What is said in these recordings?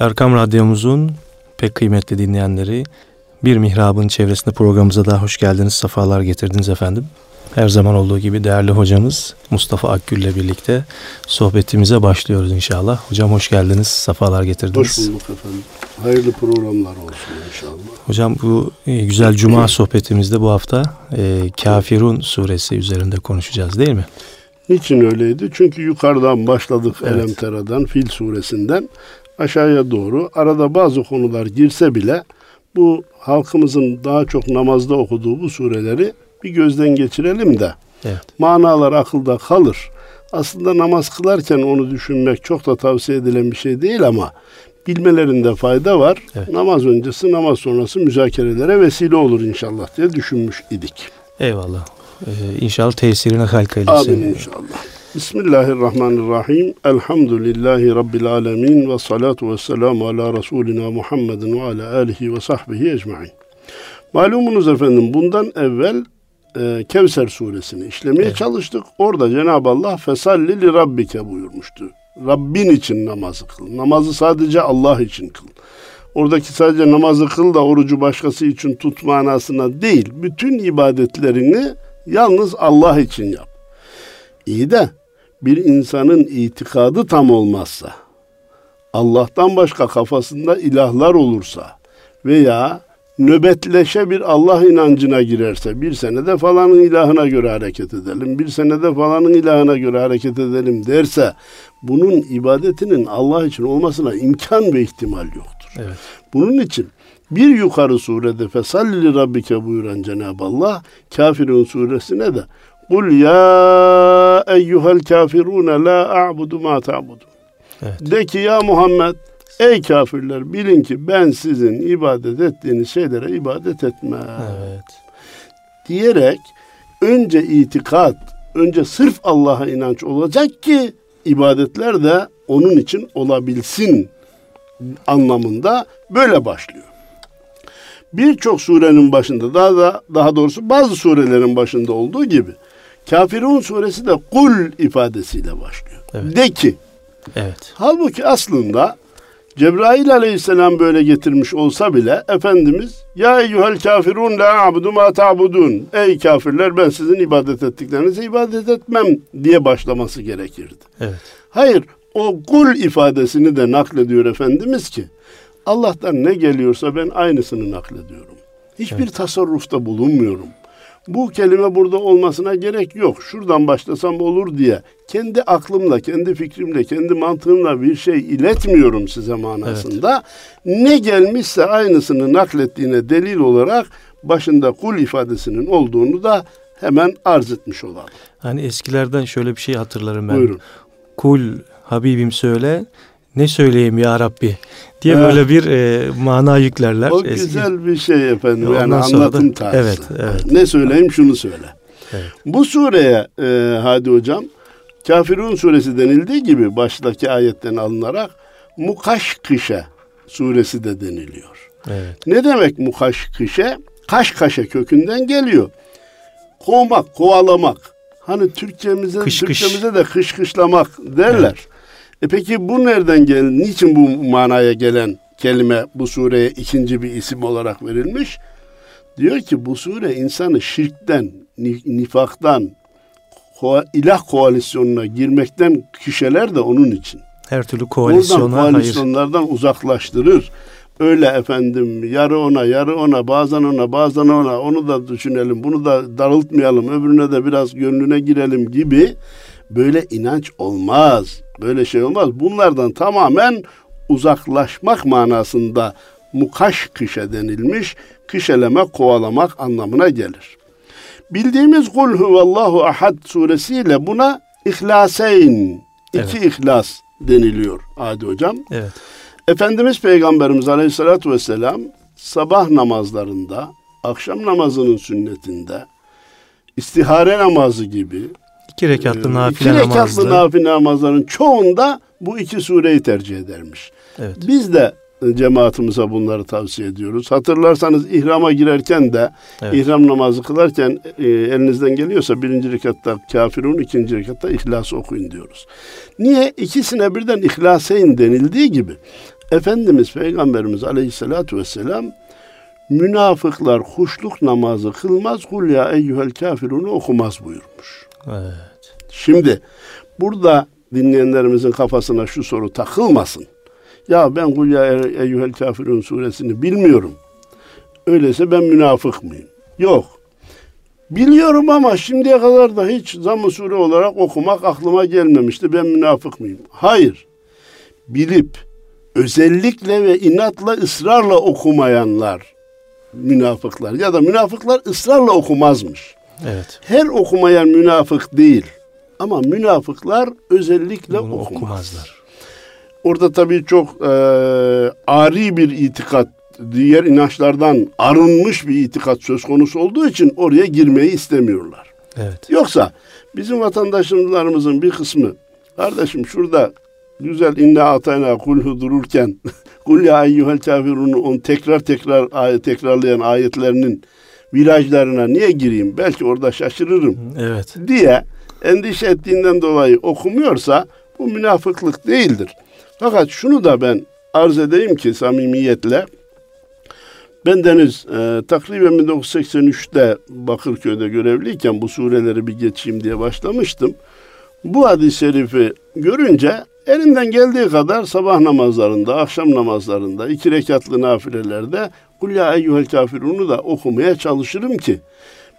Erkam Radyomuzun pek kıymetli dinleyenleri Bir Mihrab'ın çevresinde programımıza daha hoş geldiniz, sefalar getirdiniz efendim. Her zaman olduğu gibi değerli hocamız Mustafa Akgül ile birlikte sohbetimize başlıyoruz inşallah. Hocam hoş geldiniz, sefalar getirdiniz. Hoş bulduk efendim. Hayırlı programlar olsun inşallah. Hocam bu e, güzel cuma sohbetimizde bu hafta e, Kafirun suresi üzerinde konuşacağız değil mi? Niçin öyleydi? Çünkü yukarıdan başladık evet. Elemtera'dan, Fil suresinden aşağıya doğru. Arada bazı konular girse bile bu halkımızın daha çok namazda okuduğu bu sureleri bir gözden geçirelim de evet. manalar akılda kalır. Aslında namaz kılarken onu düşünmek çok da tavsiye edilen bir şey değil ama bilmelerinde fayda var. Evet. Namaz öncesi, namaz sonrası müzakerelere vesile olur inşallah diye düşünmüş idik. Eyvallah. Ee, inşallah tesirine halk eylesin. Amin inşallah. Bismillahirrahmanirrahim. Elhamdülillahi Rabbil alemin ve salatu ve selamu ala Resulina Muhammedin ve ala alihi ve sahbihi ecmain. Malumunuz efendim bundan evvel e, Kevser suresini işlemeye evet. çalıştık. Orada Cenab-ı Allah fesalli li rabbike buyurmuştu. Rabbin için namazı kıl. Namazı sadece Allah için kıl. Oradaki sadece namazı kıl da orucu başkası için tut manasına değil. Bütün ibadetlerini yalnız Allah için yap. İyi de bir insanın itikadı tam olmazsa, Allah'tan başka kafasında ilahlar olursa veya nöbetleşe bir Allah inancına girerse bir senede falanın ilahına göre hareket edelim, bir senede falanın ilahına göre hareket edelim derse bunun ibadetinin Allah için olmasına imkan ve ihtimal yoktur. Evet. Bunun için bir yukarı surede fesalli rabbike buyuran Cenab-ı Allah Kafirun suresine de Kul ya eyyuhel kafirune la a'budu ma ta'budu. Evet. De ki ya Muhammed ey kafirler bilin ki ben sizin ibadet ettiğiniz şeylere ibadet etmem. Evet. Diyerek önce itikat, önce sırf Allah'a inanç olacak ki ibadetler de onun için olabilsin anlamında böyle başlıyor. Birçok surenin başında daha da daha doğrusu bazı surelerin başında olduğu gibi Kafirun suresi de kul ifadesiyle başlıyor. Evet. De ki. Evet. Halbuki aslında Cebrail aleyhisselam böyle getirmiş olsa bile Efendimiz ya eyyuhel kafirun la abudu ma ta'budun. Ey kafirler ben sizin ibadet ettiklerinize ibadet etmem diye başlaması gerekirdi. Evet. Hayır o kul ifadesini de naklediyor Efendimiz ki Allah'tan ne geliyorsa ben aynısını naklediyorum. Hiçbir evet. tasarrufta bulunmuyorum bu kelime burada olmasına gerek yok. Şuradan başlasam olur diye kendi aklımla, kendi fikrimle, kendi mantığımla bir şey iletmiyorum size manasında. Evet. Ne gelmişse aynısını naklettiğine delil olarak başında kul ifadesinin olduğunu da hemen arz etmiş olalım. Hani eskilerden şöyle bir şey hatırlarım ben. Buyurun. Kul Habibim söyle, ne söyleyeyim ya Rabbi diye evet. böyle bir e, mana yüklerler. O Eski. güzel bir şey efendim. Yani anlatım da, tarzı. Evet, evet. Ne söyleyeyim şunu söyle. Evet. Bu sureye e, Hadi Hocam Kafirun suresi denildiği gibi baştaki ayetten alınarak Mukaşkışe suresi de deniliyor. Evet. Ne demek Mukaşkışe? Kaş kaşa kökünden geliyor. Kovmak, kovalamak. Hani Türkçemize, kış, Türkçemize de kış kışlamak derler. Evet. E peki bu nereden gel? Niçin bu manaya gelen kelime bu sureye ikinci bir isim olarak verilmiş? Diyor ki bu sure insanı şirkten, nifaktan, ilah koalisyonuna girmekten kişiler de onun için. Her türlü koalisyona Oradan koalisyonlardan hayır. uzaklaştırır. Öyle efendim yarı ona yarı ona bazen ona bazen ona onu da düşünelim bunu da darıltmayalım öbürüne de biraz gönlüne girelim gibi böyle inanç olmaz. Böyle şey olmaz. Bunlardan tamamen uzaklaşmak manasında mukaş kışa denilmiş. Kışeleme, kovalamak anlamına gelir. Bildiğimiz Kul huvallahu ahad suresiyle buna ihlaseyn, iki evet. ihlas deniliyor Adi Hocam. Evet. Efendimiz Peygamberimiz Aleyhisselatü Vesselam sabah namazlarında, akşam namazının sünnetinde, istihare namazı gibi, İki rekatlı ee, nafile namazları. İki rekatlı nafile namazların çoğunda bu iki sureyi tercih edermiş. Evet. Biz de cemaatimize bunları tavsiye ediyoruz. Hatırlarsanız ihrama girerken de evet. ihram namazı kılarken e, elinizden geliyorsa birinci rekatta kafirun, ikinci rekatta ihlas okuyun diyoruz. Niye? İkisine birden ihlaseyn denildiği gibi Efendimiz Peygamberimiz Aleyhisselatü Vesselam münafıklar huşluk namazı kılmaz kul ya eyyuhel kafirunu okumaz buyurmuş. Evet. Şimdi burada dinleyenlerimizin kafasına şu soru takılmasın. Ya ben kul ya eyyuhel kafirun suresini bilmiyorum. Öyleyse ben münafık mıyım? Yok. Biliyorum ama şimdiye kadar da hiç zamm sure olarak okumak aklıma gelmemişti. Ben münafık mıyım? Hayır. Bilip özellikle ve inatla ısrarla okumayanlar münafıklar ya da münafıklar ısrarla okumazmış. Evet. Her okumayan münafık değil. Ama münafıklar özellikle Bunu okumaz. okumazlar. Orada tabii çok e, ari bir itikat, diğer inançlardan arınmış bir itikat söz konusu olduğu için oraya girmeyi istemiyorlar. Evet. Yoksa bizim vatandaşlarımızın bir kısmı, kardeşim şurada güzel inna atayna kulhu dururken kul ya eyyuhel kafirunu on tekrar tekrar ayet tekrarlayan ayetlerinin virajlarına niye gireyim? Belki orada şaşırırım Evet. diye endişe ettiğinden dolayı okumuyorsa bu münafıklık değildir. Fakat şunu da ben arz edeyim ki samimiyetle ben Deniz e, takriben 1983'te Bakırköy'de görevliyken bu sureleri bir geçeyim diye başlamıştım. Bu hadis-i şerifi görünce elimden geldiği kadar sabah namazlarında, akşam namazlarında, iki rekatlı nafilelerde Kul ya eyyuhel kafirunu da okumaya çalışırım ki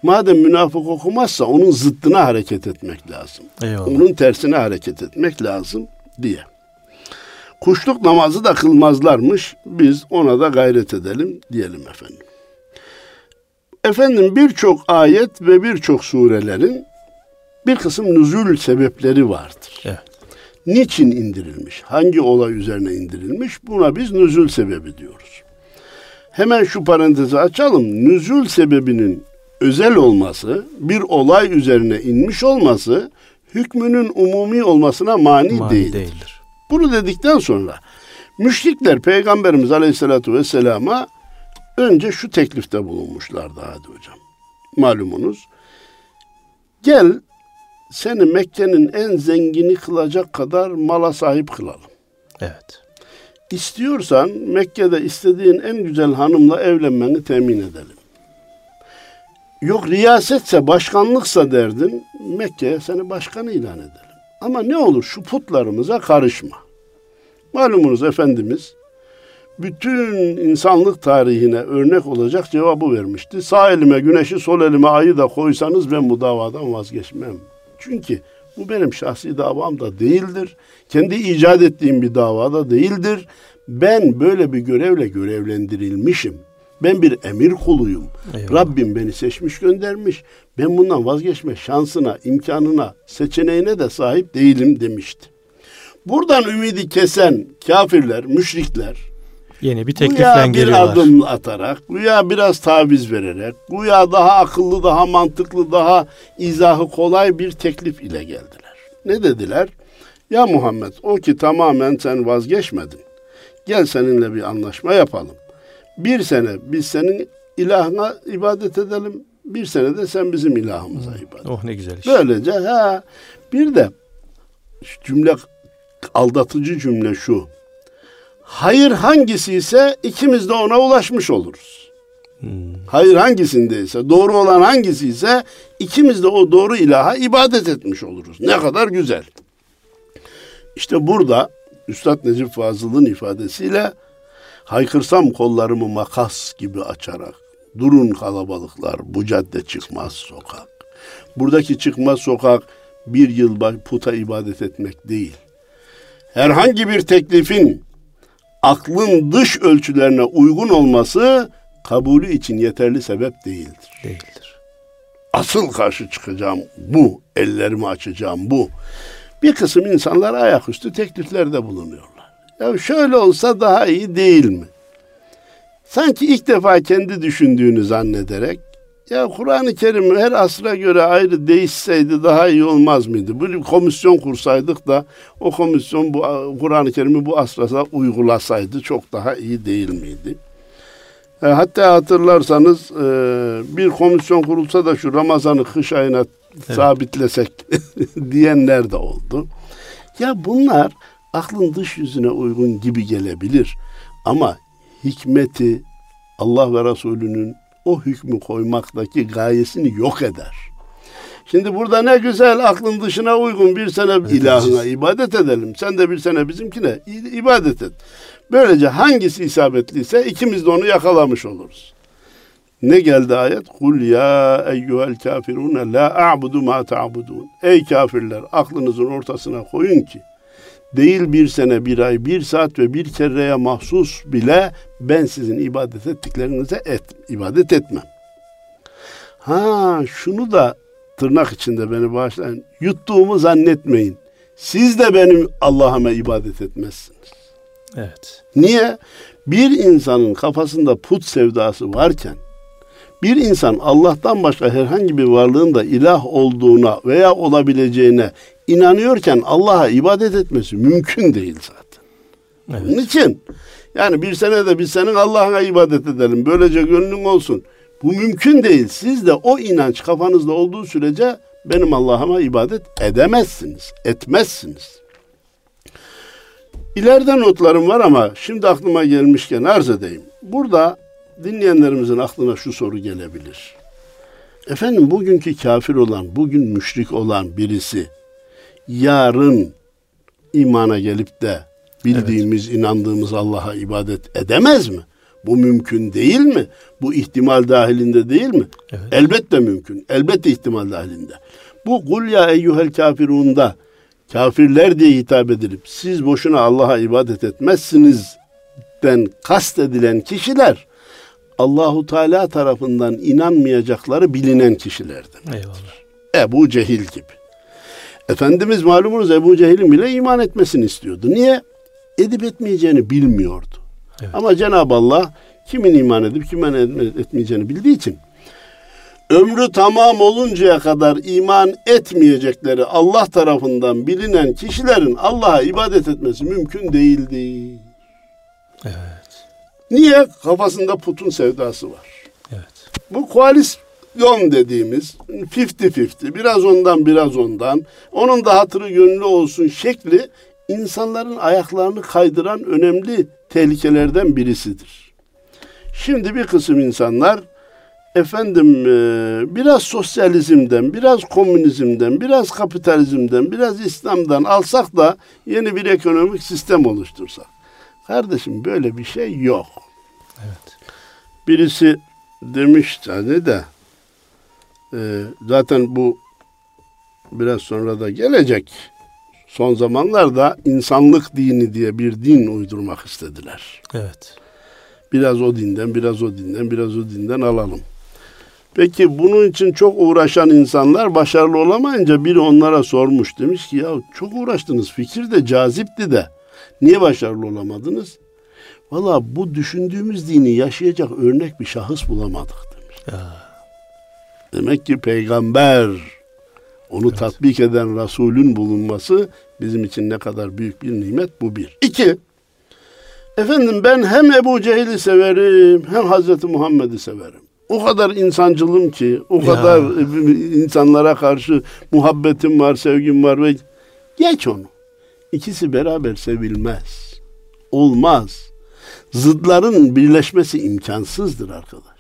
madem münafık okumazsa onun zıttına hareket etmek lazım. Eyvallah. Onun tersine hareket etmek lazım diye. Kuşluk namazı da kılmazlarmış. Biz ona da gayret edelim diyelim efendim. Efendim birçok ayet ve birçok surelerin bir kısım nüzul sebepleri vardır. Evet. Niçin indirilmiş? Hangi olay üzerine indirilmiş? Buna biz nüzul sebebi diyoruz. Hemen şu parantezi açalım. Nüzul sebebinin özel olması, bir olay üzerine inmiş olması hükmünün umumi olmasına mani, Mani değil. değildir. Bunu dedikten sonra müşrikler Peygamberimiz Aleyhisselatü Vesselam'a önce şu teklifte bulunmuşlardı hadi hocam. Malumunuz. Gel seni Mekke'nin en zengini kılacak kadar mala sahip kılalım. Evet. İstiyorsan Mekke'de istediğin en güzel hanımla evlenmeni temin edelim. Yok riyasetse, başkanlıksa derdin, Mekke'ye seni başkan ilan edelim. Ama ne olur şu putlarımıza karışma. Malumunuz Efendimiz bütün insanlık tarihine örnek olacak cevabı vermişti. Sağ elime güneşi, sol elime ayı da koysanız ben bu davadan vazgeçmem. Çünkü bu benim şahsi davam da değildir. Kendi icat ettiğim bir davada değildir. Ben böyle bir görevle görevlendirilmişim. Ben bir emir kuluyum. Eyvallah. Rabbim beni seçmiş göndermiş. Ben bundan vazgeçme şansına, imkanına, seçeneğine de sahip değilim demişti. Buradan ümidi kesen kafirler, müşrikler, Yeni bir teklifle bir geliyorlar. adım atarak, güya biraz taviz vererek, güya daha akıllı, daha mantıklı, daha izahı kolay bir teklif ile geldiler. Ne dediler? Ya Muhammed o ki tamamen sen vazgeçmedin. Gel seninle bir anlaşma yapalım. Bir sene biz senin ilahına ibadet edelim. Bir sene de sen bizim ilahımıza ibadet. Oh ne güzel iş. Böylece ha bir de cümle aldatıcı cümle şu. Hayır hangisi ise ikimiz de ona ulaşmış oluruz. Hmm. Hayır hangisindeyse, doğru olan hangisi ise ikimiz de o doğru ilaha ibadet etmiş oluruz. Ne kadar güzel. İşte burada Üstad Necip Fazıl'ın ifadesiyle haykırsam kollarımı makas gibi açarak durun kalabalıklar bu cadde çıkmaz sokak. Buradaki çıkmaz sokak bir yıl puta ibadet etmek değil. Herhangi bir teklifin aklın dış ölçülerine uygun olması kabulü için yeterli sebep değildir. Değildir. Asıl karşı çıkacağım bu, ellerimi açacağım bu. Bir kısım insanlar ayaküstü tekliflerde bulunuyorlar. Ya şöyle olsa daha iyi değil mi? Sanki ilk defa kendi düşündüğünü zannederek ya Kur'an-ı Kerim her asra göre ayrı değişseydi daha iyi olmaz mıydı? Bir komisyon kursaydık da o komisyon bu Kur'an-ı Kerim'i bu asra uygulasaydı çok daha iyi değil miydi? E, hatta hatırlarsanız e, bir komisyon kurulsa da şu Ramazan'ı kış ayına sabitlesek diyenler de oldu. Ya bunlar aklın dış yüzüne uygun gibi gelebilir. Ama hikmeti Allah ve Resulünün o hükmü koymaktaki gayesini yok eder. Şimdi burada ne güzel aklın dışına uygun bir sene evet, ilahına ibadet edelim. Sen de bir sene bizimkine ibadet et. Böylece hangisi isabetliyse ikimiz de onu yakalamış oluruz. Ne geldi ayet? Kul ya eyyuhel kafirun la a'budu ma ta'budun. Ey kafirler aklınızın ortasına koyun ki değil bir sene, bir ay, bir saat ve bir kereye mahsus bile ben sizin ibadet ettiklerinize et, ibadet etmem. Ha şunu da tırnak içinde beni bağışlayın. Yuttuğumu zannetmeyin. Siz de benim Allah'ıma ibadet etmezsiniz. Evet. Niye? Bir insanın kafasında put sevdası varken bir insan Allah'tan başka herhangi bir varlığın da ilah olduğuna veya olabileceğine inanıyorken Allah'a ibadet etmesi mümkün değil zaten. Evet. Onun için yani bir sene de biz senin Allah'a ibadet edelim. Böylece gönlün olsun. Bu mümkün değil. Siz de o inanç kafanızda olduğu sürece benim Allah'ıma ibadet edemezsiniz. Etmezsiniz. İleride notlarım var ama şimdi aklıma gelmişken arz edeyim. Burada dinleyenlerimizin aklına şu soru gelebilir. Efendim bugünkü kafir olan, bugün müşrik olan birisi yarın imana gelip de bildiğimiz, evet. inandığımız Allah'a ibadet edemez mi? Bu mümkün değil mi? Bu ihtimal dahilinde değil mi? Evet. Elbette mümkün. Elbette ihtimal dahilinde. Bu kul ya eyyuhel kafirunda kafirler diye hitap edilip siz boşuna Allah'a ibadet etmezsiniz den kast edilen kişiler Allahu Teala tarafından inanmayacakları bilinen kişilerdir. Eyvallah. Ebu Cehil gibi. Efendimiz malumunuz Ebu Cehil'in bile iman etmesini istiyordu. Niye? Edip etmeyeceğini bilmiyordu. Evet. Ama Cenab-ı Allah kimin iman edip kimin etmeyeceğini bildiği için ömrü tamam oluncaya kadar iman etmeyecekleri Allah tarafından bilinen kişilerin Allah'a ibadet etmesi mümkün değildi. Evet. Niye? Kafasında putun sevdası var. Evet. Bu koalisyon dediğimiz 50-50 biraz ondan biraz ondan onun da hatırı gönlü olsun şekli insanların ayaklarını kaydıran önemli tehlikelerden birisidir. Şimdi bir kısım insanlar efendim e, biraz sosyalizmden, biraz komünizmden, biraz kapitalizmden, biraz İslam'dan alsak da yeni bir ekonomik sistem oluştursak. Kardeşim böyle bir şey yok. Evet. Birisi demiş hani de e, zaten bu biraz sonra da gelecek. Son zamanlarda insanlık dini diye bir din uydurmak istediler. Evet. Biraz o dinden, biraz o dinden, biraz o dinden alalım. Peki bunun için çok uğraşan insanlar başarılı olamayınca biri onlara sormuş. Demiş ki ya çok uğraştınız fikir de cazipti de niye başarılı olamadınız? Valla bu düşündüğümüz dini yaşayacak örnek bir şahıs bulamadık demiş. Ya. Demek ki peygamber onu evet. tatbik eden Resulün bulunması bizim için ne kadar büyük bir nimet bu bir. İki, efendim ben hem Ebu Cehil'i severim hem Hazreti Muhammed'i severim. O kadar insancılım ki, o ya. kadar insanlara karşı muhabbetim var, sevgim var ve geç onu. İkisi beraber sevilmez. Olmaz zıdların birleşmesi imkansızdır arkadaş.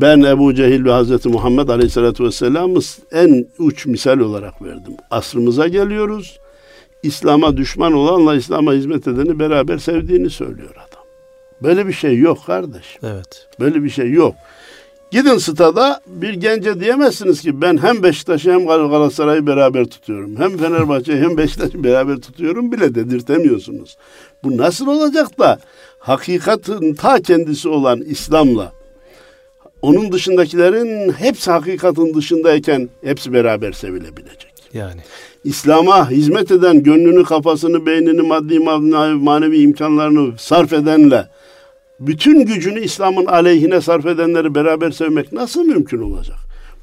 Ben Ebu Cehil ve Hazreti Muhammed Aleyhisselatü Vesselam'ı en uç misal olarak verdim. Asrımıza geliyoruz. İslam'a düşman olanla İslam'a hizmet edeni beraber sevdiğini söylüyor adam. Böyle bir şey yok kardeş. Evet. Böyle bir şey yok. Gidin stada bir gence diyemezsiniz ki ben hem Beşiktaş'ı hem Galatasaray'ı beraber tutuyorum. Hem Fenerbahçe'yi hem Beşiktaş'ı beraber tutuyorum bile dedirtemiyorsunuz. Bu nasıl olacak da hakikatin ta kendisi olan İslam'la onun dışındakilerin hepsi hakikatin dışındayken hepsi beraber sevilebilecek. Yani. İslam'a hizmet eden, gönlünü, kafasını, beynini, maddi, manevi imkanlarını sarf edenle bütün gücünü İslam'ın aleyhine sarf edenleri beraber sevmek nasıl mümkün olacak?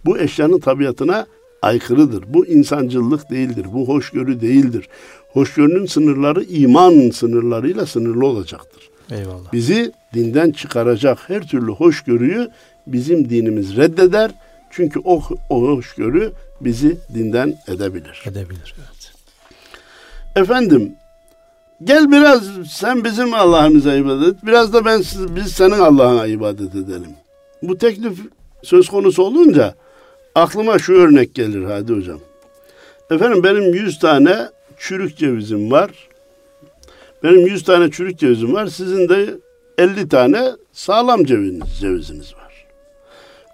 Bu eşyanın tabiatına aykırıdır. Bu insancıllık değildir. Bu hoşgörü değildir. Hoşgörünün sınırları iman sınırlarıyla sınırlı olacaktır. Eyvallah. Bizi dinden çıkaracak her türlü hoşgörüyü bizim dinimiz reddeder. Çünkü o, o hoşgörü bizi dinden edebilir. Edebilir, evet. Efendim, Gel biraz sen bizim Allah'ımıza ibadet et. Biraz da ben biz senin Allah'ına ibadet edelim. Bu teklif söz konusu olunca aklıma şu örnek gelir hadi hocam. Efendim benim 100 tane çürük cevizim var. Benim 100 tane çürük cevizim var. Sizin de 50 tane sağlam ceviziniz, ceviziniz var.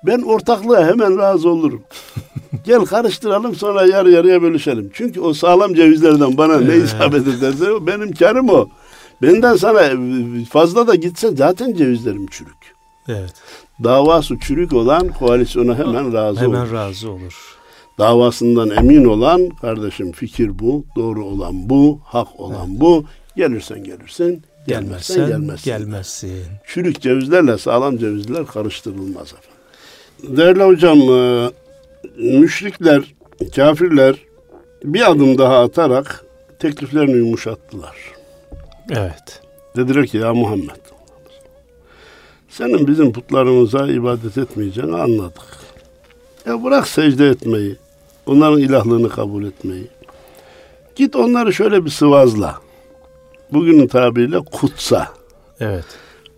Ben ortaklığa hemen razı olurum. Gel karıştıralım sonra yarı yarıya bölüşelim. Çünkü o sağlam cevizlerden bana ne isabet ederse benim karım o. Benden sana fazla da gitse zaten cevizlerim çürük. Evet. Davası çürük olan koalisyona hemen razı hemen olur. Hemen razı olur. Davasından emin olan kardeşim fikir bu, doğru olan bu, hak olan evet. bu. Gelirsen gelirsin, gelmezsen, gelmezsen gelmezsin. gelmezsin. Çürük cevizlerle sağlam cevizler karıştırılmaz efendim. Değerli hocam, e, müşrikler, kafirler bir adım daha atarak tekliflerini yumuşattılar. Evet. Dediler ki ya Muhammed senin bizim putlarımıza ibadet etmeyeceğini anladık. Ya bırak secde etmeyi, onların ilahlığını kabul etmeyi. Git onları şöyle bir sıvazla. Bugünün tabiriyle kutsa. Evet.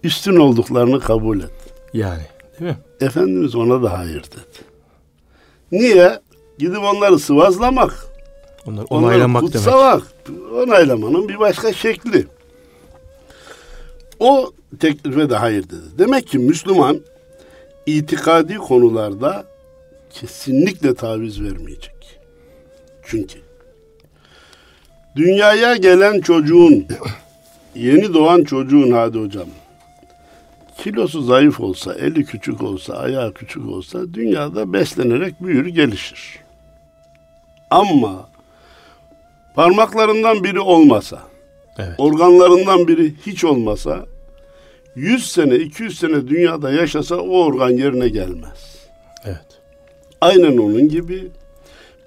Üstün olduklarını kabul et. Yani değil mi? Efendimiz ona da hayır dedi. Niye? Gidip onları sıvazlamak. Onları onaylamak onları kutsamak, demek. Onaylamanın bir başka şekli. O teklife de hayır dedi. Demek ki Müslüman itikadi konularda kesinlikle taviz vermeyecek. Çünkü dünyaya gelen çocuğun yeni doğan çocuğun hadi hocam kilosu zayıf olsa, eli küçük olsa, ayağı küçük olsa dünyada beslenerek büyür, gelişir. Ama parmaklarından biri olmasa, evet. organlarından biri hiç olmasa 100 sene, 200 sene dünyada yaşasa o organ yerine gelmez. Evet. Aynen onun gibi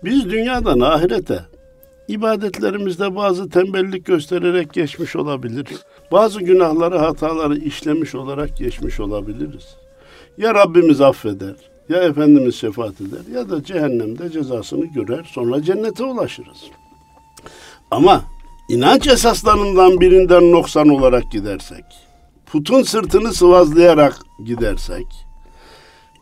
biz dünyadan ahirete ibadetlerimizde bazı tembellik göstererek geçmiş olabiliriz. Bazı günahları, hataları işlemiş olarak geçmiş olabiliriz. Ya Rabbimiz affeder, ya Efendimiz şefaat eder ya da cehennemde cezasını görer sonra cennete ulaşırız. Ama inanç esaslarından birinden noksan olarak gidersek, putun sırtını sıvazlayarak gidersek,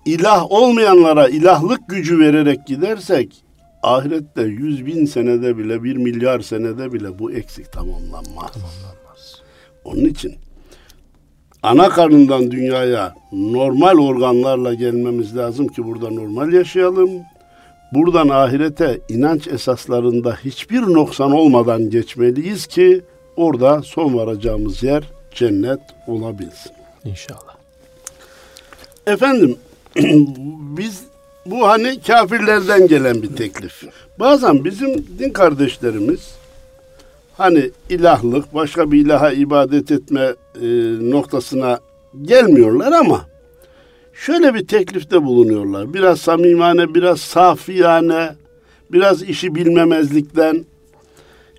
ilah olmayanlara ilahlık gücü vererek gidersek, ahirette yüz bin senede bile, bir milyar senede bile bu eksik tamamlanmaz. Tamamlanmaz. Onun için ana karnından dünyaya normal organlarla gelmemiz lazım ki burada normal yaşayalım. Buradan ahirete inanç esaslarında hiçbir noksan olmadan geçmeliyiz ki orada son varacağımız yer cennet olabilsin. İnşallah. Efendim biz bu hani kafirlerden gelen bir teklif. Bazen bizim din kardeşlerimiz hani ilahlık, başka bir ilaha ibadet etme e, noktasına gelmiyorlar ama şöyle bir teklifte bulunuyorlar. Biraz samimane, biraz safiyane, biraz işi bilmemezlikten.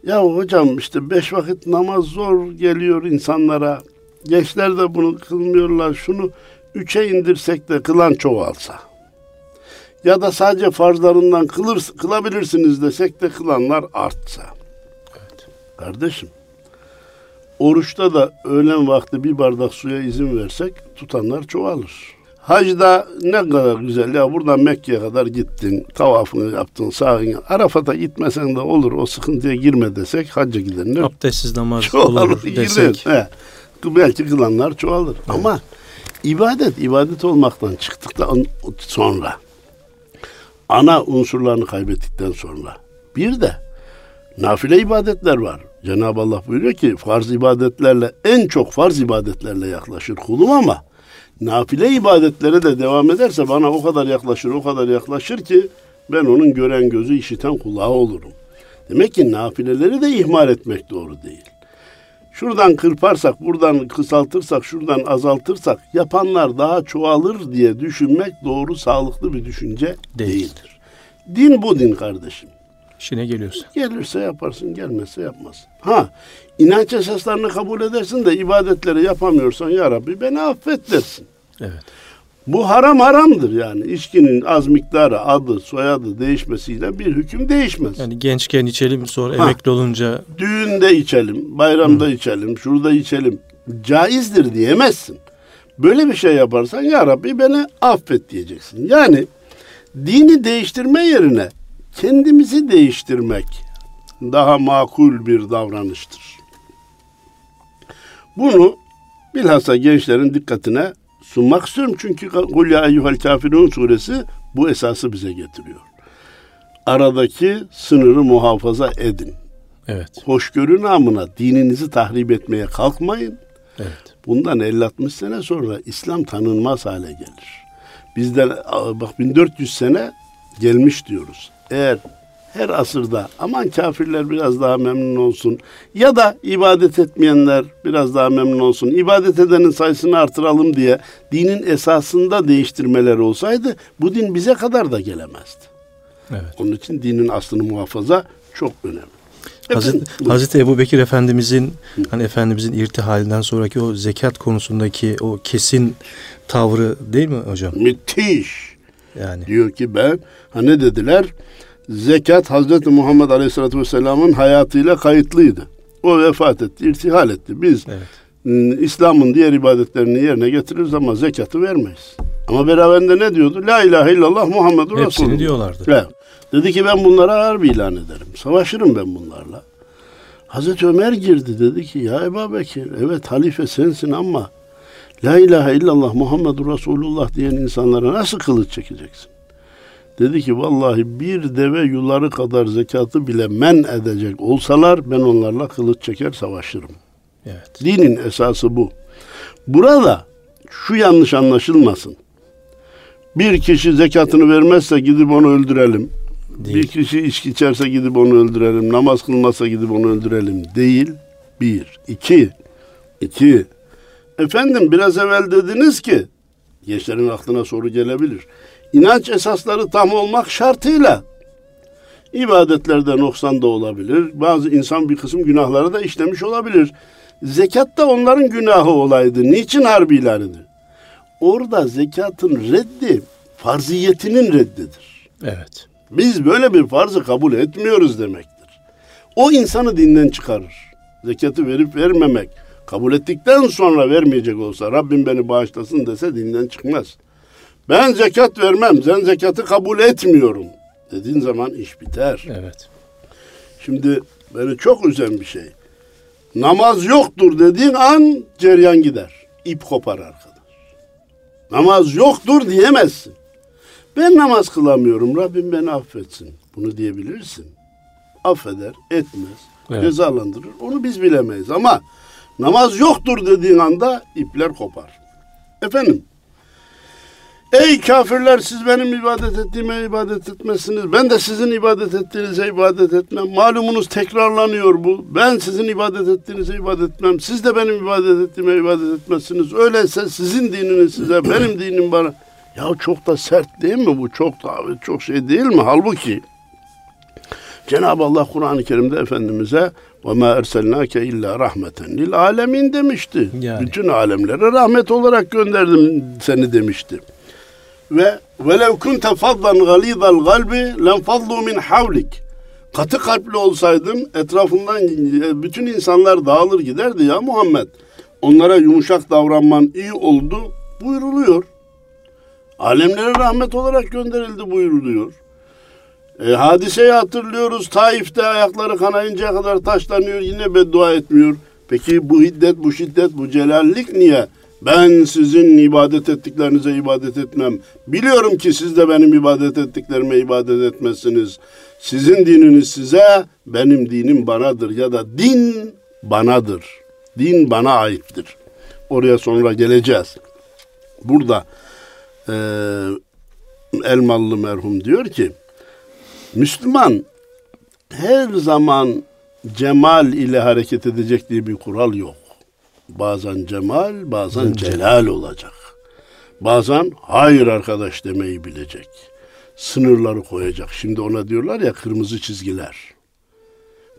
Ya hocam işte beş vakit namaz zor geliyor insanlara. Gençler de bunu kılmıyorlar. Şunu üçe indirsek de kılan çoğalsa. Ya da sadece farzlarından kılır, kılabilirsiniz desek de kılanlar artsa. Kardeşim, oruçta da öğlen vakti bir bardak suya izin versek tutanlar çoğalır. Hacda ne kadar güzel ya buradan Mekke'ye kadar gittin, tavafını yaptın, sağın. Arafat'a gitmesen de olur o sıkıntıya girme desek hacca gidenler. Abdestsiz namaz çoğalır, olur desek. He. Belki kılanlar çoğalır. Evet. Ama ibadet, ibadet olmaktan çıktıktan sonra ana unsurlarını kaybettikten sonra bir de nafile ibadetler var. Cenab-ı Allah buyuruyor ki farz ibadetlerle en çok farz ibadetlerle yaklaşır kulum ama nafile ibadetlere de devam ederse bana o kadar yaklaşır, o kadar yaklaşır ki ben onun gören gözü, işiten kulağı olurum. Demek ki nafileleri de ihmal etmek doğru değil. Şuradan kırparsak, buradan kısaltırsak, şuradan azaltırsak yapanlar daha çoğalır diye düşünmek doğru, sağlıklı bir düşünce Değil. değildir. Din bu din kardeşim. İşine geliyorsa. Gelirse yaparsın, gelmezse yapmazsın. Ha, inanç esaslarını kabul edersin de ibadetleri yapamıyorsan ya Rabbi beni affet dersin. Evet. Bu haram haramdır yani. İçkinin az miktarı, adı, soyadı değişmesiyle bir hüküm değişmez. Yani gençken içelim sonra ha. emekli olunca... Düğünde içelim, bayramda Hı. içelim, şurada içelim. Caizdir diyemezsin. Böyle bir şey yaparsan ya Rabbi beni affet diyeceksin. Yani dini değiştirme yerine kendimizi değiştirmek daha makul bir davranıştır. Bunu bilhassa gençlerin dikkatine sunmak istiyorum. Çünkü Kul ya eyyuhel kafirun suresi bu esası bize getiriyor. Aradaki sınırı muhafaza edin. Evet. Hoşgörü namına dininizi tahrip etmeye kalkmayın. Evet. Bundan 50-60 sene sonra İslam tanınmaz hale gelir. Bizden bak 1400 sene gelmiş diyoruz. Eğer her asırda aman kafirler biraz daha memnun olsun ya da ibadet etmeyenler biraz daha memnun olsun. İbadet edenin sayısını artıralım diye dinin esasında değiştirmeler olsaydı bu din bize kadar da gelemezdi. Evet. Onun için dinin aslını muhafaza çok önemli. Hazreti, Hazreti Ebu Bekir Efendimizin hani Efendimizin irtihalinden sonraki o zekat konusundaki o kesin tavrı değil mi hocam? Müthiş. Yani. Diyor ki ben ha ne dediler? Zekat Hazreti Muhammed Aleyhisselatü Vesselam'ın hayatıyla kayıtlıydı. O vefat etti, irtihal etti. Biz evet. İslam'ın diğer ibadetlerini yerine getiririz ama zekatı vermeyiz. Ama beraberinde ne diyordu? La ilahe illallah Muhammedur Resulullah. Hepsini diyorlardı. Evet. Dedi ki ben bunlara harbi ilan ederim. Savaşırım ben bunlarla. Hazreti Ömer girdi dedi ki ya Ebu Bekir evet halife sensin ama La ilahe illallah Muhammedur Resulullah diyen insanlara nasıl kılıç çekeceksin? Dedi ki vallahi bir deve yuları kadar zekatı bile men edecek olsalar ben onlarla kılıç çeker savaşırım. Evet. Dinin esası bu. Burada şu yanlış anlaşılmasın. Bir kişi zekatını vermezse gidip onu öldürelim. Değil. Bir kişi içki içerse gidip onu öldürelim. Namaz kılmazsa gidip onu öldürelim. Değil. Bir. iki. İki. Efendim biraz evvel dediniz ki gençlerin aklına soru gelebilir. İnanç esasları tam olmak şartıyla ibadetlerde noksan da olabilir. Bazı insan bir kısım günahları da işlemiş olabilir. Zekat da onların günahı olaydı. Niçin harbi ilan edilir? Orada zekatın reddi farziyetinin reddidir. Evet. Biz böyle bir farzı kabul etmiyoruz demektir. O insanı dinden çıkarır. Zekatı verip vermemek kabul ettikten sonra vermeyecek olsa Rabbim beni bağışlasın dese dinden çıkmaz. Ben zekat vermem, ben zekatı kabul etmiyorum dediğin zaman iş biter. Evet. Şimdi beni çok üzen bir şey. Namaz yoktur dediğin an ceryan gider. İp kopar arkadaş. Namaz yoktur diyemezsin. Ben namaz kılamıyorum. Rabbim beni affetsin. Bunu diyebilirsin. Affeder, etmez, evet. cezalandırır. Onu biz bilemeyiz ama namaz yoktur dediğin anda ipler kopar. Efendim, Ey kafirler siz benim ibadet ettiğime ibadet etmezsiniz. Ben de sizin ibadet ettiğinize ibadet etmem. Malumunuz tekrarlanıyor bu. Ben sizin ibadet ettiğinize ibadet etmem. Siz de benim ibadet ettiğime ibadet etmezsiniz. Öyleyse sizin dininiz size, benim dinim bana. Ya çok da sert değil mi bu? Çok da çok şey değil mi? Halbuki Cenab-ı Allah Kur'an-ı Kerim'de Efendimiz'e ve ma erselnake illa rahmeten lil alemin demişti. Yani. Bütün alemlere rahmet olarak gönderdim seni demişti. Ve velev kunte fadlan galidal galbi len fadlu min havlik. Katı kalpli olsaydın etrafından bütün insanlar dağılır giderdi ya Muhammed. Onlara yumuşak davranman iyi oldu buyuruluyor. Alemlere rahmet olarak gönderildi buyuruluyor. E, hadiseyi hatırlıyoruz. Taif'te ayakları kanayıncaya kadar taşlanıyor. Yine beddua etmiyor. Peki bu hiddet, bu şiddet, bu celallik niye? Ben sizin ibadet ettiklerinize ibadet etmem. Biliyorum ki siz de benim ibadet ettiklerime ibadet etmezsiniz. Sizin dininiz size, benim dinim banadır ya da din banadır. Din bana aittir. Oraya sonra geleceğiz. Burada e, Elmalı merhum diyor ki Müslüman her zaman cemal ile hareket edecek diye bir kural yok. Bazen cemal, bazen celal olacak. Bazen hayır arkadaş demeyi bilecek. Sınırları koyacak. Şimdi ona diyorlar ya kırmızı çizgiler.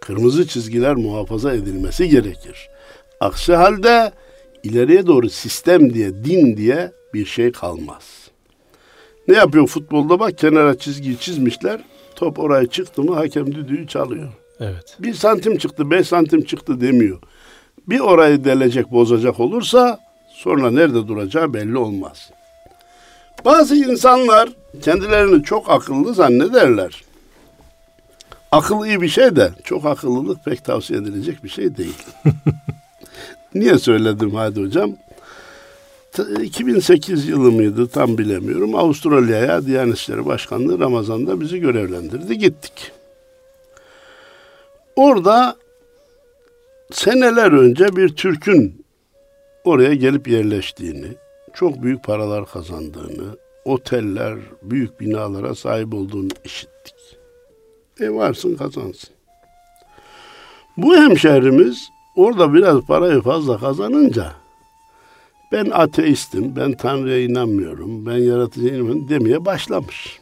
Kırmızı çizgiler muhafaza edilmesi gerekir. Aksi halde ileriye doğru sistem diye, din diye bir şey kalmaz. Ne yapıyor futbolda bak kenara çizgiyi çizmişler. Top oraya çıktı mı hakem düdüğü çalıyor. Evet. Bir santim çıktı, beş santim çıktı demiyor. Bir orayı delecek, bozacak olursa sonra nerede duracağı belli olmaz. Bazı insanlar kendilerini çok akıllı zannederler. Akıl iyi bir şey de çok akıllılık pek tavsiye edilecek bir şey değil. Niye söyledim hadi hocam? 2008 yılı mıydı tam bilemiyorum. Avustralya'ya Diyanet İşleri Başkanlığı Ramazan'da bizi görevlendirdi. Gittik. Orada seneler önce bir Türk'ün oraya gelip yerleştiğini, çok büyük paralar kazandığını, oteller, büyük binalara sahip olduğunu işittik. E varsın kazansın. Bu hemşehrimiz orada biraz parayı fazla kazanınca ben ateistim, ben Tanrı'ya inanmıyorum, ben yaratıcıya inanmıyorum demeye başlamış.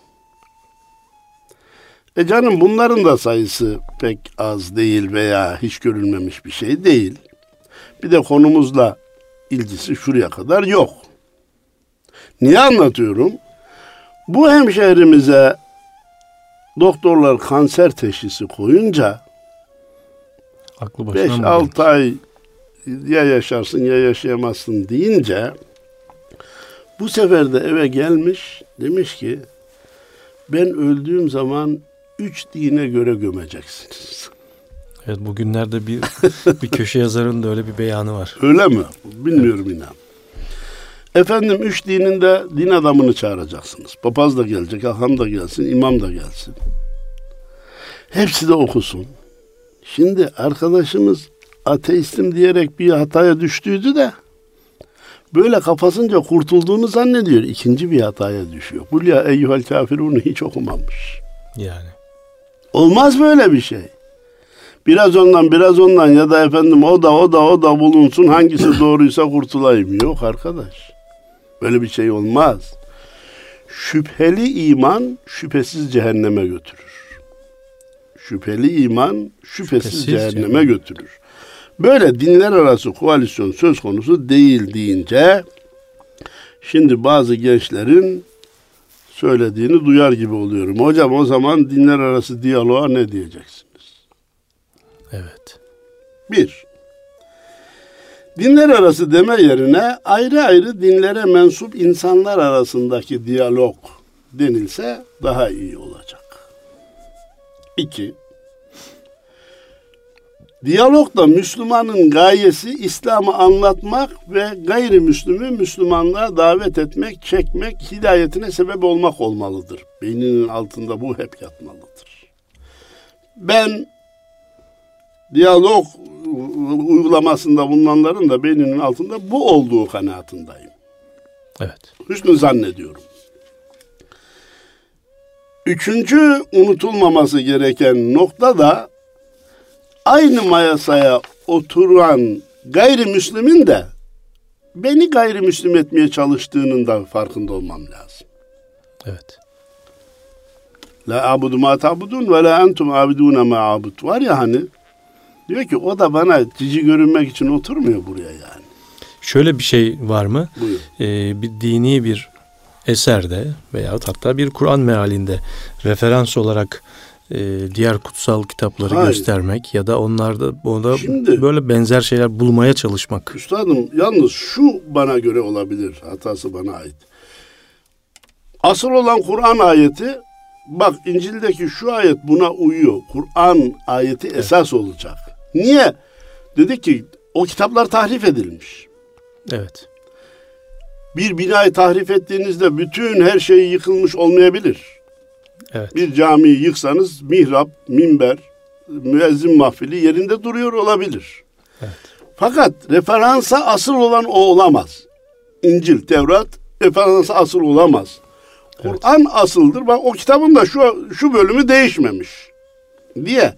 E canım bunların da sayısı pek az değil veya hiç görülmemiş bir şey değil. Bir de konumuzla ilgisi şuraya kadar yok. Niye anlatıyorum? Bu hemşehrimize doktorlar kanser teşhisi koyunca Aklı başına 5-6 ay ya yaşarsın ya yaşayamazsın deyince bu sefer de eve gelmiş demiş ki ben öldüğüm zaman üç dine göre gömeceksiniz. Evet bugünlerde bir bir köşe yazarın da öyle bir beyanı var. Öyle mi? Bilmiyorum inan. Efendim üç dininde din adamını çağıracaksınız. Papaz da gelecek, aham da gelsin, imam da gelsin. Hepsi de okusun. Şimdi arkadaşımız ateistim diyerek bir hataya düştüydü de böyle kafasınca kurtulduğunu zannediyor. İkinci bir hataya düşüyor. Kul ya eyyuhel kafirunu hiç okumamış. Yani. Olmaz böyle bir şey. Biraz ondan biraz ondan ya da efendim o da o da o da bulunsun hangisi doğruysa kurtulayım. Yok arkadaş. Böyle bir şey olmaz. Şüpheli iman şüphesiz cehenneme götürür. Şüpheli iman şüphesiz, Şüphesiz cehenneme cehennem. götürür. Böyle dinler arası koalisyon söz konusu değil deyince şimdi bazı gençlerin söylediğini duyar gibi oluyorum. Hocam o zaman dinler arası diyaloğa ne diyeceksiniz? Evet. Bir, dinler arası deme yerine ayrı ayrı dinlere mensup insanlar arasındaki diyalog denilse daha iyi olacak. İki, diyalogda Müslümanın gayesi İslam'ı anlatmak ve gayrimüslimi Müslümanlığa davet etmek, çekmek, hidayetine sebep olmak olmalıdır. Beyninin altında bu hep yatmalıdır. Ben diyalog uygulamasında bulunanların da beyninin altında bu olduğu kanaatindeyim. Evet. Hüsnü zannediyorum. Üçüncü unutulmaması gereken nokta da aynı mayasaya oturan gayrimüslimin de beni gayrimüslim etmeye çalıştığının da farkında olmam lazım. Evet. La abudu ma tabudun ve la entum abidune ma abud. Var ya hani diyor ki o da bana cici görünmek için oturmuyor buraya yani. Şöyle bir şey var mı? Buyur. Ee, bir dini bir eserde veya hatta bir Kur'an mealinde referans olarak e, diğer kutsal kitapları Hayır. göstermek ya da onlarda onda Şimdi- böyle benzer şeyler bulmaya çalışmak. Üstadım yalnız şu bana göre olabilir. Hatası bana ait. Asıl olan Kur'an ayeti bak İncil'deki şu ayet buna uyuyor. Kur'an ayeti esas olacak. Niye? Dedi ki o kitaplar tahrif edilmiş. Evet. Bir binayı tahrif ettiğinizde bütün her şey yıkılmış olmayabilir. Evet. Bir camiyi yıksanız mihrap, minber, müezzin mahfili yerinde duruyor olabilir. Evet. Fakat referansa asıl olan o olamaz. İncil, Tevrat referansa asıl olamaz. Evet. Kur'an asıldır. Bak o kitabın da şu şu bölümü değişmemiş diye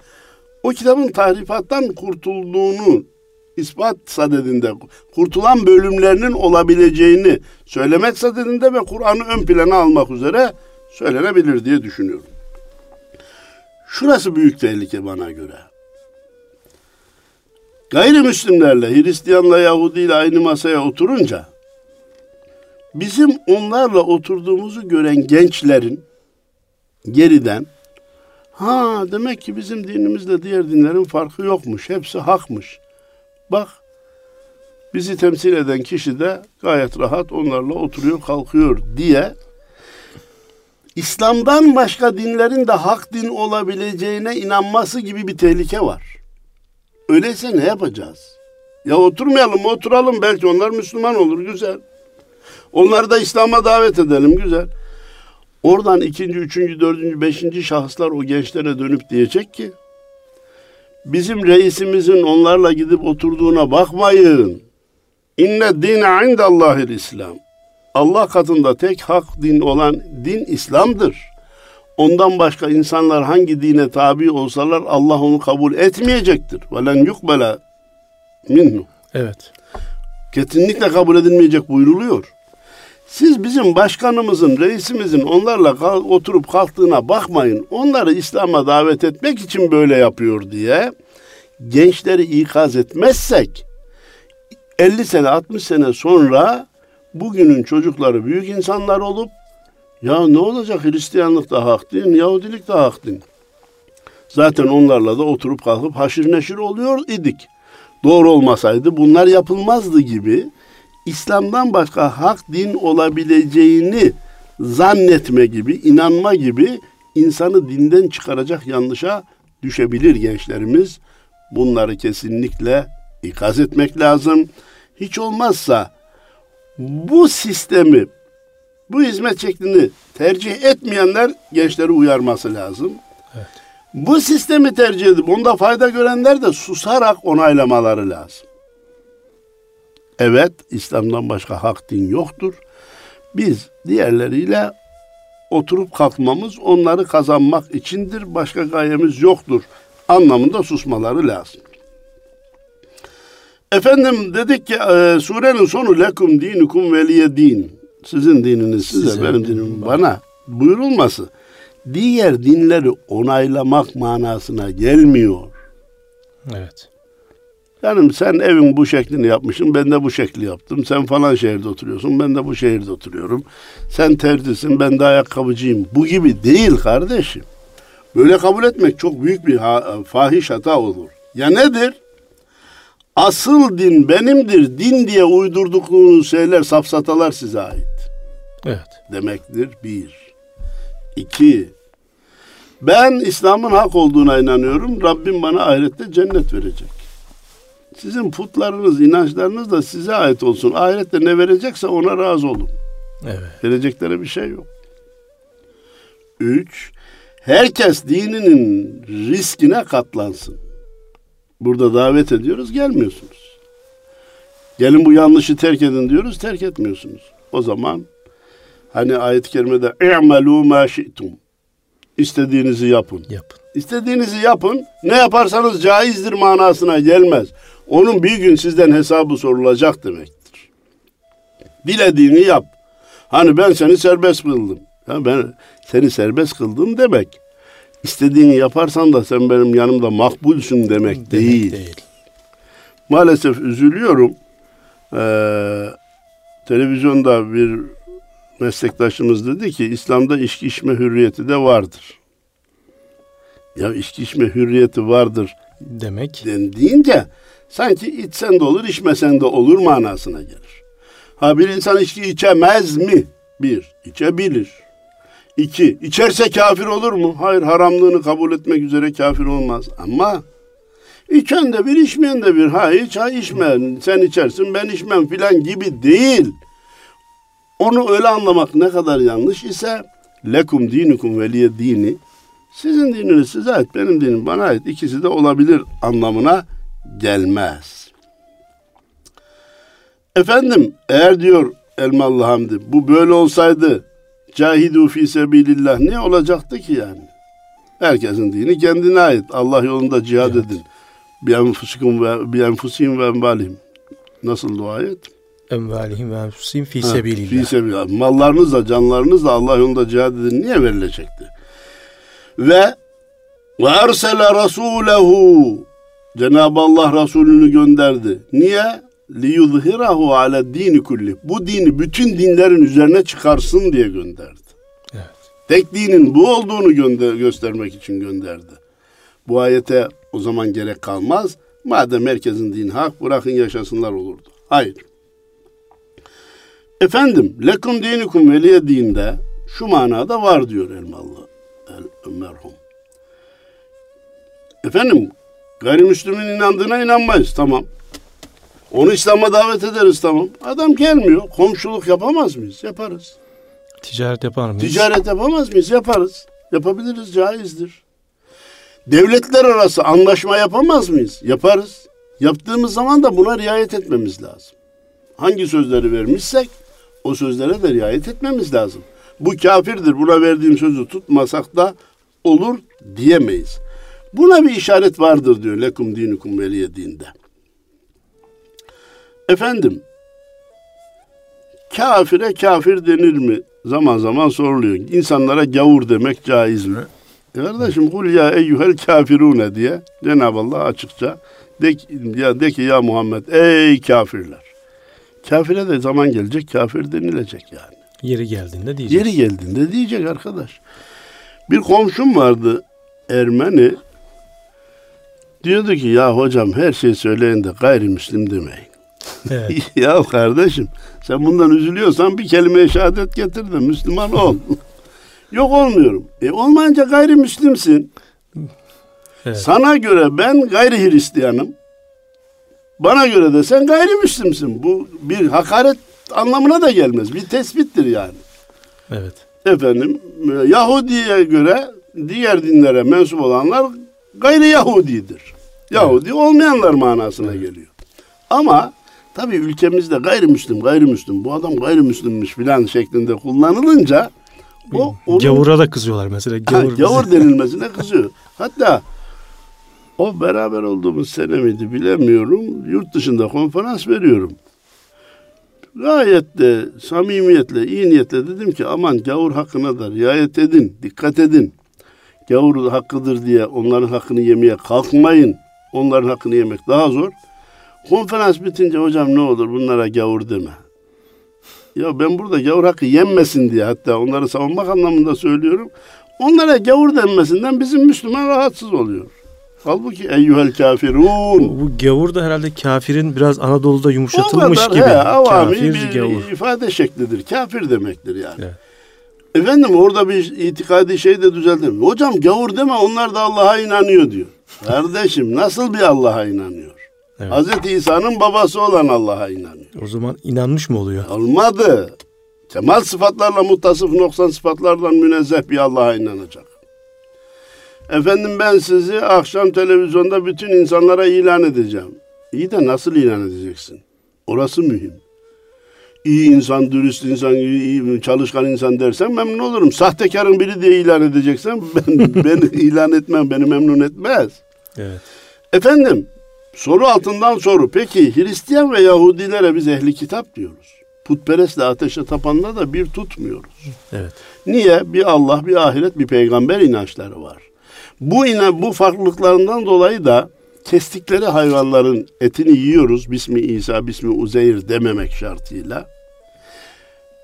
o kitabın tahrifattan kurtulduğunu ispat sadedinde kurtulan bölümlerinin olabileceğini söylemek sadedinde ve Kur'an'ı ön plana almak üzere söylenebilir diye düşünüyorum. Şurası büyük tehlike bana göre. Gayrimüslimlerle, Hristiyanla, Yahudiyle aynı masaya oturunca bizim onlarla oturduğumuzu gören gençlerin geriden ha demek ki bizim dinimizle diğer dinlerin farkı yokmuş. Hepsi hakmış. Bak bizi temsil eden kişi de gayet rahat onlarla oturuyor kalkıyor diye İslam'dan başka dinlerin de hak din olabileceğine inanması gibi bir tehlike var. Öyleyse ne yapacağız? Ya oturmayalım mı oturalım belki onlar Müslüman olur güzel. Onları da İslam'a davet edelim güzel. Oradan ikinci, üçüncü, dördüncü, beşinci şahıslar o gençlere dönüp diyecek ki bizim reisimizin onlarla gidip oturduğuna bakmayın. İnne dine indallahil İslam. Allah katında tek hak din olan din İslam'dır. Ondan başka insanlar hangi dine tabi olsalar Allah onu kabul etmeyecektir. Velen yukbela minhu. Evet. Kesinlikle kabul edilmeyecek buyruluyor. Siz bizim başkanımızın, reisimizin onlarla kal- oturup kalktığına bakmayın. Onları İslam'a davet etmek için böyle yapıyor diye gençleri ikaz etmezsek 50 sene 60 sene sonra bugünün çocukları büyük insanlar olup ya ne olacak Hristiyanlık da hak din, Yahudilik de hak din. Zaten onlarla da oturup kalkıp haşir neşir oluyor idik. Doğru olmasaydı bunlar yapılmazdı gibi İslam'dan başka hak din olabileceğini zannetme gibi, inanma gibi insanı dinden çıkaracak yanlışa düşebilir gençlerimiz. Bunları kesinlikle ikaz etmek lazım. Hiç olmazsa bu sistemi, bu hizmet şeklini tercih etmeyenler gençleri uyarması lazım. Evet. Bu sistemi tercih edip onda fayda görenler de susarak onaylamaları lazım. Evet, İslam'dan başka hak din yoktur. Biz diğerleriyle oturup kalkmamız onları kazanmak içindir. Başka gayemiz yoktur anlamında susmaları lazım. Efendim dedik ki e, surenin sonu lekum dinukum veliye din. Sizin dininiz size, Size, benim dinim bana buyurulması. Diğer dinleri onaylamak manasına gelmiyor. Evet. Yani sen evin bu şeklini yapmışsın, ben de bu şekli yaptım. Sen falan şehirde oturuyorsun, ben de bu şehirde oturuyorum. Sen terzisin, ben de ayakkabıcıyım. Bu gibi değil kardeşim. Böyle kabul etmek çok büyük bir ha- fahiş hata olur. Ya nedir? Asıl din benimdir, din diye uydurduklarınız şeyler, safsatalar size ait Evet. demektir. Bir. İki. Ben İslam'ın hak olduğuna inanıyorum. Rabbim bana ahirette cennet verecek. Sizin putlarınız, inançlarınız da size ait olsun. Ahirette ne verecekse ona razı olun. Evet. Verecekleri bir şey yok. Üç. Herkes dininin riskine katlansın. Burada davet ediyoruz, gelmiyorsunuz. Gelin bu yanlışı terk edin diyoruz, terk etmiyorsunuz. O zaman hani ayet-i kerimede i'melû mâ şi'tum. İstediğinizi yapın. Yapın. İstediğinizi yapın. Ne yaparsanız caizdir manasına gelmez. Onun bir gün sizden hesabı sorulacak demektir. Dilediğini yap. Hani ben seni serbest kıldım. Ya ben seni serbest kıldım demek. İstediğini yaparsan da sen benim yanımda makbulsün demek, Demek değil. değil. Maalesef üzülüyorum. Ee, televizyonda bir meslektaşımız dedi ki İslam'da içki içme hürriyeti de vardır. Ya içki içme hürriyeti vardır Demek. dendiğince sanki içsen de olur içmesen de olur manasına gelir. Ha bir insan içki içemez mi? Bir, içebilir. İki, içerse kafir olur mu? Hayır, haramlığını kabul etmek üzere kafir olmaz. Ama içen de bir, içmeyen de bir. Ha iç, ha içme. Sen içersin, ben içmem filan gibi değil. Onu öyle anlamak ne kadar yanlış ise lekum dinukum veliye dini sizin dininiz size ait, benim dinim bana ait. İkisi de olabilir anlamına gelmez. Efendim eğer diyor Elmalı Hamdi bu böyle olsaydı cahidu fi sebilillah ne olacaktı ki yani? Herkesin dini kendine ait. Allah yolunda cihad Evet. edin. Bir enfusikum ve bir enfusim ve envalihim. Nasıl dua et? Envalihim ve enfusihim fi sebilillah. Fi sebilillah. Mallarınızla, canlarınızla Allah yolunda cihad edin. Niye verilecekti? Ve ve ersele rasulehu Cenab-ı Allah Resulünü gönderdi. Niye? Liyuzhirahu ala dini kulli. Bu dini bütün dinlerin üzerine çıkarsın diye gönderdi. Evet. Tek dinin bu olduğunu gönder göstermek için gönderdi. Bu ayete o zaman gerek kalmaz. Madem herkesin dini hak bırakın yaşasınlar olurdu. Hayır. Efendim, lekum dinikum veliye dinde şu manada var diyor Elmalı el merhum. Efendim, gayrimüslimin inandığına inanmayız tamam. Onu İslam'a davet ederiz tamam. Adam gelmiyor. Komşuluk yapamaz mıyız? Yaparız. Ticaret yapar mıyız? Ticaret yapamaz mıyız? Yaparız. Yapabiliriz, caizdir. Devletler arası anlaşma yapamaz mıyız? Yaparız. Yaptığımız zaman da buna riayet etmemiz lazım. Hangi sözleri vermişsek o sözlere de riayet etmemiz lazım. Bu kafirdir, buna verdiğim sözü tutmasak da olur diyemeyiz. Buna bir işaret vardır diyor lekum dinukum veliye dinde. Efendim, kafire kafir denir mi? Zaman zaman soruluyor. İnsanlara gavur demek caiz mi? E kardeşim kul ya eyyuhel kafirune diye Cenab-ı Allah açıkça de, ya, de ki ya Muhammed ey kafirler. Kafire de zaman gelecek kafir denilecek yani. Yeri geldiğinde diyeceğiz. Yeri geldiğinde diyecek arkadaş. Bir komşum vardı Ermeni. Diyordu ki ya hocam her şey söyleyin de gayrimüslim demeyin. Evet. ya kardeşim sen bundan üzülüyorsan bir kelime şehadet getir de Müslüman ol. Yok olmuyorum. E olmayınca gayrimüslimsin. Evet. Sana göre ben gayri Hristiyanım. Bana göre de sen gayrimüslimsin. Bu bir hakaret anlamına da gelmez. Bir tespittir yani. Evet. Efendim Yahudi'ye göre diğer dinlere mensup olanlar gayri Yahudidir. Yahudi olmayanlar manasına geliyor. Ama tabii ülkemizde gayrimüslim gayrimüslim bu adam gayrimüslimmiş filan şeklinde kullanılınca o onun- Gavura da kızıyorlar mesela. Ha, Gavur, gavur denilmesine kızıyor. Hatta o beraber olduğumuz sene miydi bilemiyorum. Yurt dışında konferans veriyorum. Gayet de samimiyetle, iyi niyetle dedim ki aman gavur hakkına da riayet edin, dikkat edin. Gavur hakkıdır diye onların hakkını yemeye kalkmayın. Onların hakkını yemek daha zor. Konferans bitince hocam ne olur bunlara gavur deme. Ya ben burada gavur hakkı yenmesin diye hatta onları savunmak anlamında söylüyorum. Onlara gavur denmesinden bizim Müslüman rahatsız oluyor. Halbuki eyyuhel kafirun. Bu, bu gavur da herhalde kafirin biraz Anadolu'da yumuşatılmış O kadar, gibi. He, avami Kafir, bir gavur. ifade şeklidir. Kafir demektir yani. Evet. Efendim orada bir itikadi şey de düzeltelim. Hocam gavur deme onlar da Allah'a inanıyor diyor. Kardeşim nasıl bir Allah'a inanıyor? Evet. Hazreti İsa'nın babası olan Allah'a inanıyor. O zaman inanmış mı oluyor? Olmadı. Kemal sıfatlarla muttasıf noksan sıfatlardan münezzeh bir Allah'a inanacak. Efendim ben sizi akşam televizyonda bütün insanlara ilan edeceğim. İyi de nasıl ilan edeceksin? Orası mühim. İyi insan, dürüst insan, iyi, çalışkan insan dersen memnun olurum. Sahtekarın biri diye ilan edeceksen ben, beni ilan etmem, beni memnun etmez. Evet. Efendim soru altından soru. Peki Hristiyan ve Yahudilere biz ehli kitap diyoruz. Putperestle ateşe tapanla da bir tutmuyoruz. Evet. Niye? Bir Allah, bir ahiret, bir peygamber inançları var. Bu ina bu farklılıklarından dolayı da kestikleri hayvanların etini yiyoruz. Bismi İsa, Bismi Uzeyr dememek şartıyla.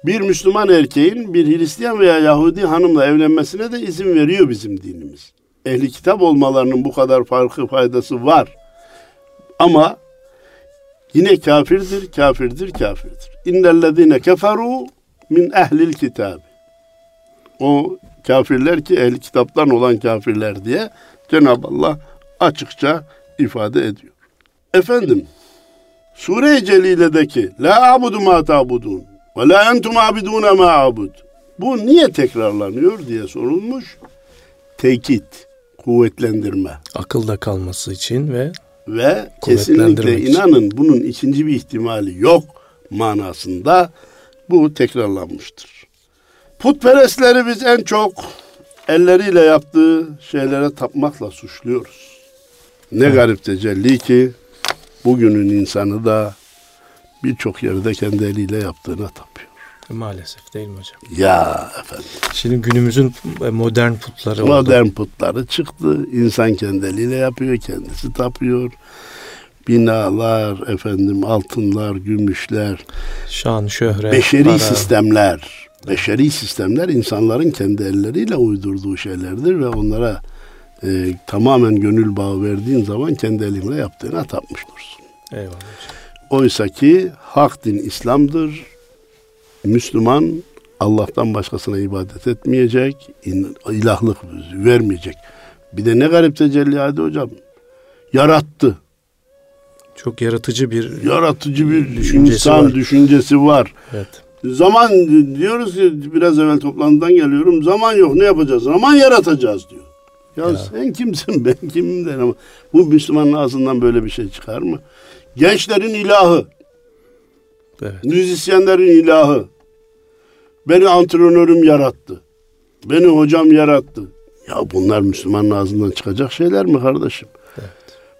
Bir Müslüman erkeğin bir Hristiyan veya Yahudi hanımla evlenmesine de izin veriyor bizim dinimiz. Ehli kitap olmalarının bu kadar farkı faydası var. Ama yine kafirdir, kafirdir, kafirdir. İnnellezine keferu min ehlil kitab. O kafirler ki ehli kitaptan olan kafirler diye Cenab-ı Allah açıkça ifade ediyor. Efendim, Sure-i Celile'deki La abudu ma ta'budun ve la entum abidune ma abud. Bu niye tekrarlanıyor diye sorulmuş. Tekit, kuvvetlendirme Akılda kalması için ve ve kesinlikle için. inanın bunun ikinci bir ihtimali yok manasında bu tekrarlanmıştır. Putperestleri biz en çok elleriyle yaptığı şeylere tapmakla suçluyoruz. Ne garip tecelli ki bugünün insanı da birçok yerde kendi eliyle yaptığına tapıyor. Maalesef değil mi hocam? Ya efendim. Şimdi günümüzün modern putları oldu. Modern putları çıktı. İnsan kendi eliyle yapıyor, kendisi tapıyor. binalar, efendim altınlar, gümüşler, Şan, şöhret, beşeri para. sistemler, beşeri sistemler insanların kendi elleriyle uydurduğu şeylerdir ve onlara e, tamamen gönül bağı verdiğin zaman kendi elinle yaptığına tapmış olursun. Eyvallah. Oysa ki hak din İslam'dır. Müslüman Allah'tan başkasına ibadet etmeyecek, ilahlık vermeyecek. Bir de ne garip tecelli hadi hocam. Yarattı. Çok yaratıcı bir Yaratıcı bir Düşüncesi insan var. düşüncesi var. evet. Zaman diyoruz ki biraz evvel toplantıdan geliyorum. Zaman yok ne yapacağız? Zaman yaratacağız diyor. Ya, Ya. sen kimsin ben kimim der ama bu Müslümanın ağzından böyle bir şey çıkar mı? Gençlerin ilahı, Evet. müzisyenlerin ilahı. Beni antrenörüm yarattı. Beni hocam yarattı. Ya bunlar Müslümanın ağzından çıkacak şeyler mi kardeşim?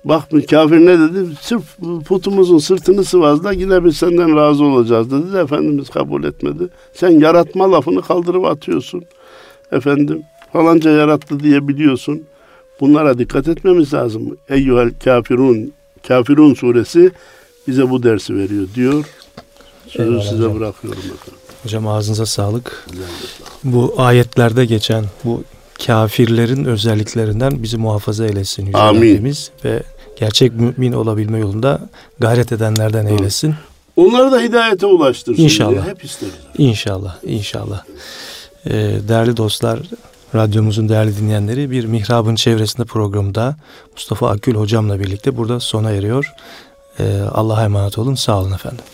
Bak bu kafir ne dedi? Sırf putumuzun sırtını sıvazla yine biz senden razı olacağız dedi de Efendimiz kabul etmedi. Sen yaratma lafını kaldırıp atıyorsun. Efendim falanca yarattı diye biliyorsun. Bunlara dikkat etmemiz lazım. Eyyuhel kafirun, kafirun suresi bize bu dersi veriyor diyor. Sözü Eyvallah size hocam. bırakıyorum efendim. Hocam ağzınıza sağlık. Bu ayetlerde geçen bu kafirlerin özelliklerinden bizi muhafaza eylesin Yüce Amin. Rabbimiz ve gerçek mümin olabilme yolunda gayret edenlerden eylesin. Onları da hidayete ulaştırsın İnşallah. diye hep isteriz. İnşallah, inşallah. Ee, değerli dostlar, radyomuzun değerli dinleyenleri bir mihrabın çevresinde programda Mustafa Akgül hocamla birlikte burada sona eriyor. Ee, Allah'a emanet olun. Sağ olun efendim.